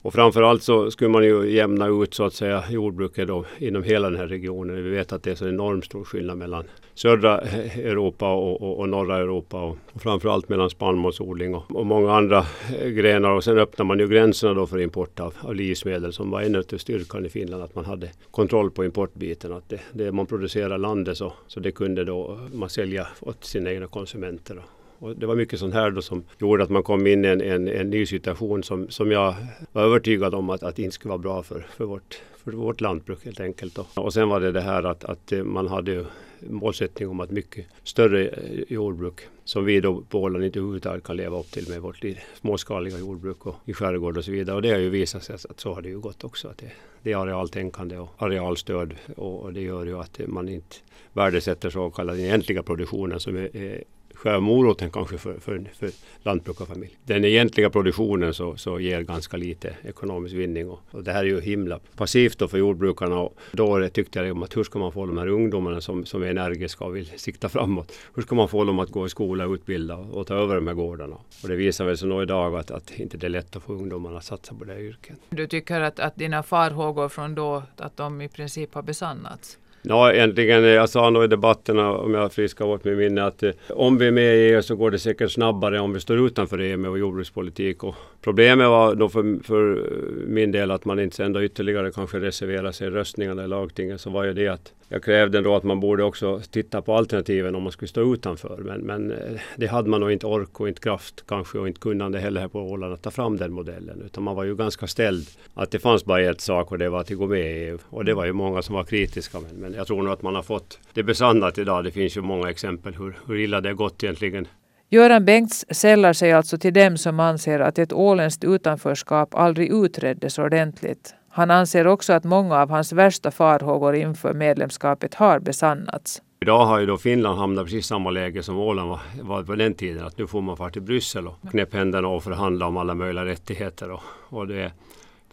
och framförallt så skulle man ju jämna ut så att säga jordbruket då inom hela den här regionen. Vi vet att det är så enormt stor skillnad mellan södra Europa och, och, och norra Europa och, och framförallt mellan spannmålsodling och, och, många andra grenar. Och sen öppnar man ju gränserna då för import av, av livsmedel som var en av styrkan i Finland att man hade kontroll på importbiten. Att det, det man producerar landet så, så det kunde då man sälja åt sina egna konsumenter. Och det var mycket sånt här då som gjorde att man kom in i en, en, en ny situation som, som jag var övertygad om att, att inte skulle vara bra för, för, vårt, för vårt lantbruk helt enkelt. Då. Och sen var det det här att, att man hade målsättning om att mycket större eh, jordbruk som vi då på Åland inte överhuvudtaget kan leva upp till med vårt småskaliga jordbruk och i skärgård och så vidare. Och det har ju visat sig att så har det ju gått också. Att det, det är arealtänkande och arealstöd och, och det gör ju att man inte värdesätter så kallade egentliga produktionen som är, är själva moroten kanske för, för, för lantbrukarfamilj. Den egentliga produktionen så, så ger ganska lite ekonomisk vinning och, och det här är ju himla passivt då för jordbrukarna och då tyckte jag om att hur ska man få de här ungdomarna som, som är energiska och vill sikta framåt. Hur ska man få dem att gå i skola, utbilda och, och ta över de här gårdarna? Och det visar väl sig nog idag att, att inte det är lätt att få ungdomarna att satsa på det här yrket. Du tycker att, att dina farhågor från då, att de i princip har besannats? Ja, egentligen, eh, jag sa nog i debatterna, om jag friskar åt min minne, att eh, om vi är med i EU så går det säkert snabbare om vi står utanför EU med vår jordbrukspolitik. Och problemet var då för, för min del att man inte sen då ytterligare kanske reserverar sig i röstningarna i lagtinget, så var ju det att jag krävde då att man borde också titta på alternativen om man skulle stå utanför. Men, men eh, det hade man nog inte ork och inte kraft kanske och inte kunnande heller här på Åland att ta fram den modellen. Utan man var ju ganska ställd att det fanns bara ett sak och det var att gå med i EU. Och det var ju många som var kritiska. Men, men jag tror nog att man har fått det besannat idag. Det finns ju många exempel hur, hur illa det har gått egentligen. Göran Bengts sällar sig alltså till dem som anser att ett åländskt utanförskap aldrig utreddes ordentligt han anser också att många av hans värsta farhågor inför medlemskapet har besannats. Idag har ju då Finland hamnat precis samma läge som Åland var, var på den tiden. Att nu får man fara till Bryssel och knäppa händerna och förhandla om alla möjliga rättigheter. Och, och det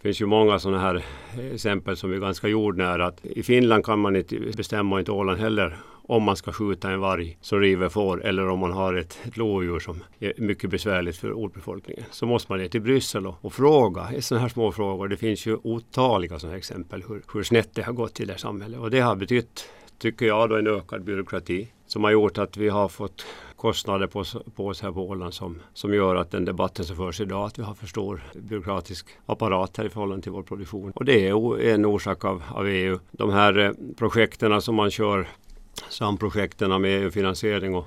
finns ju många sådana här exempel som är ganska jordnära. Att I Finland kan man inte bestämma, inte Åland heller, om man ska skjuta en varg som river får eller om man har ett, ett lodjur som är mycket besvärligt för ortbefolkningen. Så måste man ner till Bryssel och, och fråga i sådana här små frågor. Det finns ju otaliga sådana exempel hur, hur snett det har gått i det här samhället och det har betytt tycker jag, då en ökad byråkrati som har gjort att vi har fått kostnader på, på oss här på Åland som, som gör att den debatten som förs idag, att vi har för stor byråkratisk apparat här i förhållande till vår produktion. Och det är en orsak av, av EU. De här eh, projekten som man kör, samprojekten med EU-finansiering och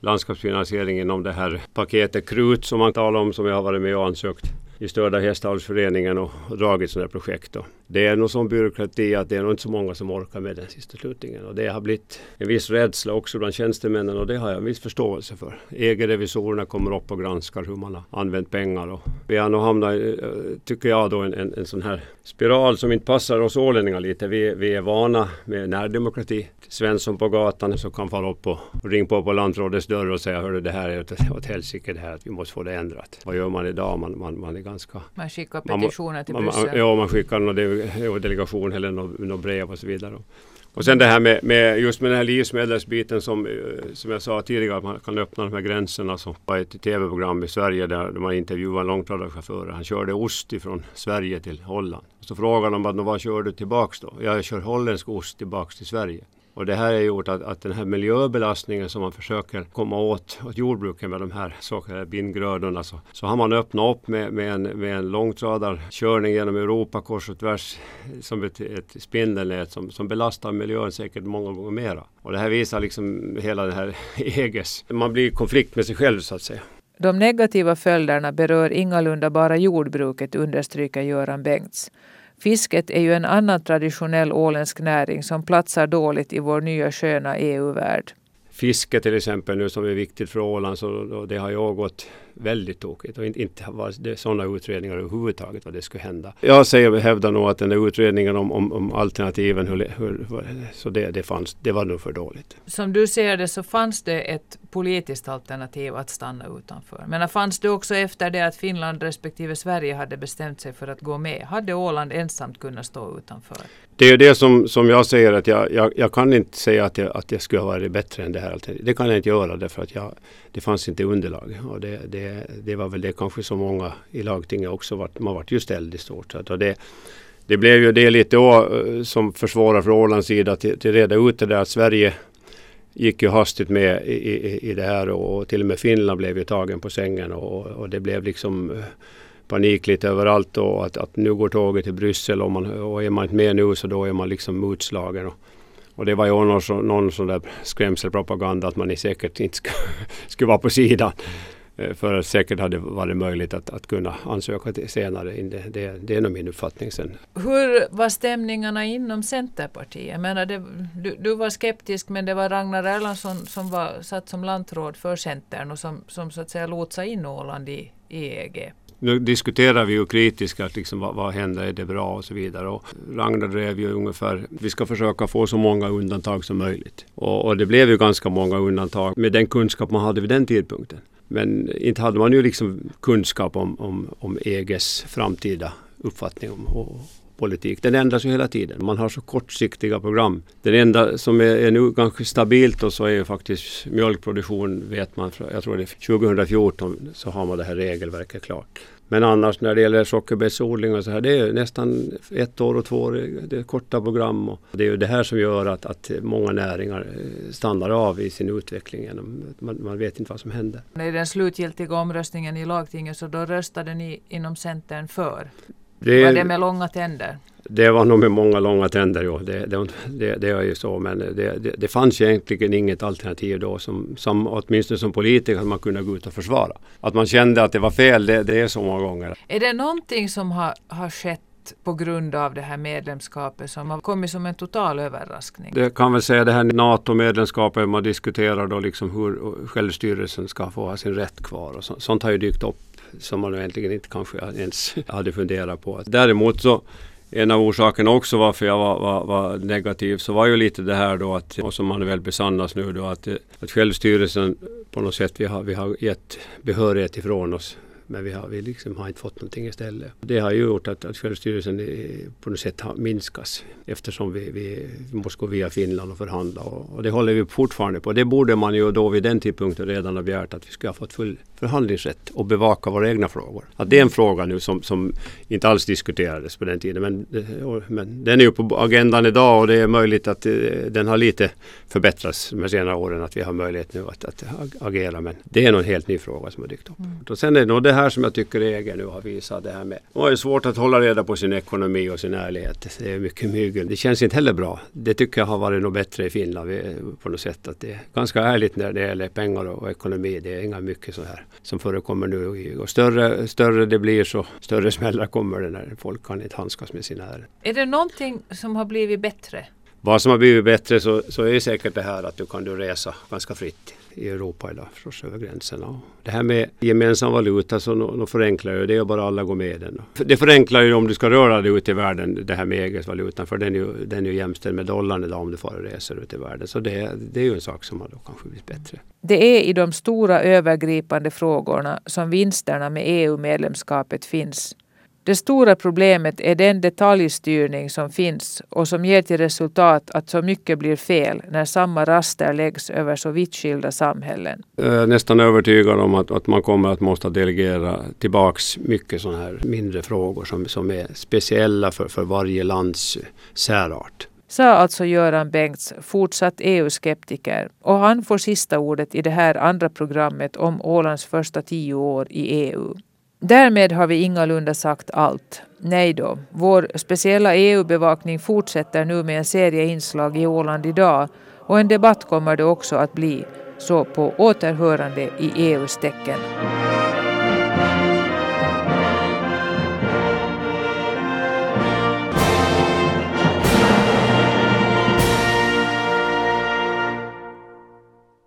landskapsfinansiering inom det här paketet KRUT som man talar om som jag har varit med och ansökt i Störda hästavelsföreningen och, och dragit sådana projekt. Då. Det är nog sån byråkrati att det är nog inte så många som orkar med den sista slutningen. Och det har blivit en viss rädsla också bland tjänstemännen och det har jag en viss förståelse för. EG-revisorerna kommer upp och granskar hur man har använt pengar. Och vi har nog hamnat, eh, tycker jag, då en, en, en sån här spiral som inte passar oss ålänningar lite. Vi, vi är vana med närdemokrati. Svensson på gatan som kan falla upp och ringa på på lantrådets dörr och säga hörru det här är åt helsike det här att vi måste få det ändrat. Vad gör man idag? Man, man, man är ganska... Man skickar petitioner till Bryssel? Ja, man skickar någon delegation eller något, något brev och så vidare. Och sen det här med, med, just med den här livsmedelsbiten som, eh, som jag sa tidigare, att man kan öppna de här gränserna. Så var ett tv-program i Sverige där man intervjuade en långtradarchaufför. Han körde ost ifrån Sverige till Holland. Så frågade de vad kör du tillbaks då? Jag kör holländsk ost tillbaks till Sverige. Och det här har gjort att, att den här miljöbelastningen som man försöker komma åt, åt jordbruket med de här så kallade bindgrödorna så, så har man öppnat upp med, med en, med en långtradarkörning genom Europa kors och tvärs som ett, ett spindelnät som, som belastar miljön säkert många gånger mera. Och det här visar liksom hela den här EGs, man blir i konflikt med sig själv så att säga. De negativa följderna berör ingalunda bara jordbruket understryker Göran Bengts. Fisket är ju en annan traditionell åländsk näring som platsar dåligt i vår nya sköna EU-värld. Fiske till exempel nu som är viktigt för Åland så det har ju gått väldigt tokigt och inte, inte var det sådana utredningar överhuvudtaget vad det skulle hända. Jag säger, hävdar nog att den där utredningen om, om, om alternativen, hur, hur, så det, det, fanns, det var nog för dåligt. Som du ser det så fanns det ett politiskt alternativ att stanna utanför. Men fanns det också efter det att Finland respektive Sverige hade bestämt sig för att gå med? Hade Åland ensamt kunnat stå utanför? Det är det som, som jag säger att jag, jag, jag kan inte säga att jag, att jag skulle ha varit bättre än det här alternativet. Det kan jag inte göra därför att jag, det fanns inte underlag. Och det, det, det var väl det kanske så många i lagtinget också, var, man vart ju ställd i stort sett. Och det, det blev ju det lite då, som försvarar från Ålands sida till, till reda ut det där att Sverige gick ju hastigt med i, i, i det här och till och med Finland blev ju tagen på sängen och, och det blev liksom eh, panik lite överallt och att, att nu går tåget till Bryssel och, man, och är man inte med nu så då är man liksom utslagen. Och, och det var ju någon, någon sån där skrämselpropaganda att man säkert inte skulle, skulle vara på sidan. Eh, för att säkert hade varit möjligt att, att kunna ansöka till senare. Det, det, det är nog min uppfattning sen. Hur var stämningarna inom Centerpartiet? Jag menar det, du, du, var skeptisk men det var Ragnar Erlandsson som var satt som lantråd för Centern och som, som så att säga lotsade in Åland i, i EG nu diskuterar vi ju kritiskt att liksom, vad, vad händer, är det bra och så vidare. Och Ragnar drev ju ungefär, vi ska försöka få så många undantag som möjligt. Och, och det blev ju ganska många undantag med den kunskap man hade vid den tidpunkten. Men inte hade man ju liksom kunskap om, om, om EGs framtida uppfattning om, och, politik. Den ändras ju hela tiden. Man har så kortsiktiga program. Det enda som är, är nu ganska stabilt och så är ju faktiskt mjölkproduktion vet man, jag tror det är 2014 så har man det här regelverket klart. Men annars när det gäller sockerbetsodling och så här, det är nästan ett år och två år, det är korta program. Och det är ju det här som gör att, att många näringar eh, stannar av i sin utveckling. Man, man vet inte vad som händer. I den slutgiltiga omröstningen i lagtinget så då röstade ni inom Centern för? Det, var det med långa tänder? Det var nog med många långa tänder, ja. Det, det, det, det är ju så. Men det, det, fanns egentligen inget alternativ då som, som åtminstone som politiker man kunde gå ut och försvara. Att man kände att det var fel, det, är så många gånger. Är det någonting som har, har skett på grund av det här medlemskapet som har kommit som en total överraskning? Det kan väl säga det här NATO-medlemskapet, man diskuterar då liksom hur självstyrelsen ska få ha sin rätt kvar och så, sånt har ju dykt upp som man egentligen inte kanske ens hade funderat på. Däremot så en av orsakerna också varför jag var, var, var, negativ så var ju lite det här då att, och som man väl besannas nu då, att, att självstyrelsen på något sätt, vi har, vi har gett behörighet ifrån oss men vi har, vi liksom har inte fått någonting istället. Det har ju gjort att, att självstyrelsen på något sätt har minskas eftersom vi, vi, måste gå via Finland och förhandla. Och, och, det håller vi fortfarande på. Det borde man ju då vid den tidpunkten redan ha begärt att vi skulle ha fått full förhandlingsrätt och bevaka våra egna frågor. Att det är en fråga nu som, som inte alls diskuterades på den tiden. Men, men den är ju på agendan idag och det är möjligt att eh, den har lite förbättrats de senare åren. Att vi har möjlighet nu att, att agera. Men det är nog en helt ny fråga som har dykt upp. Mm. Och sen är det nog det här som jag tycker EG nu har visat. Det här med. Det är svårt att hålla reda på sin ekonomi och sin ärlighet. Det är mycket mygel. Det känns inte heller bra. Det tycker jag har varit nog bättre i Finland på något sätt. Att det är ganska ärligt när det gäller pengar och ekonomi. Det är inga mycket så här som förekommer nu. Och större, större det blir så större smällar kommer det när folk kan inte handskas med sina ärenden. Är det någonting som har blivit bättre? Vad som har blivit bättre så, så är säkert det här att du kan du resa ganska fritt i Europa idag förstås över gränserna. Det här med gemensam valuta så no, no förenklar ju det och bara alla går med den. Det förenklar ju om du ska röra dig ut i världen det här med EG-valutan, för den är ju, den är ju jämställd med dollarn idag om du får reser ut i världen. Så det, det är ju en sak som har då kanske blivit bättre. Det är i de stora övergripande frågorna som vinsterna med EU-medlemskapet finns. Det stora problemet är den detaljstyrning som finns och som ger till resultat att så mycket blir fel när samma raster läggs över så vitt skilda samhällen. Jag är nästan övertygad om att, att man kommer att måste delegera tillbaks mycket sådana här mindre frågor som, som är speciella för, för varje lands särart. Sa alltså Göran Bengts, fortsatt EU-skeptiker. Och han får sista ordet i det här andra programmet om Ålands första tio år i EU. Därmed har vi ingalunda sagt allt. Nej då, vår speciella EU-bevakning fortsätter nu med en serie inslag i Åland idag och en debatt kommer det också att bli. Så på återhörande i EUs tecken.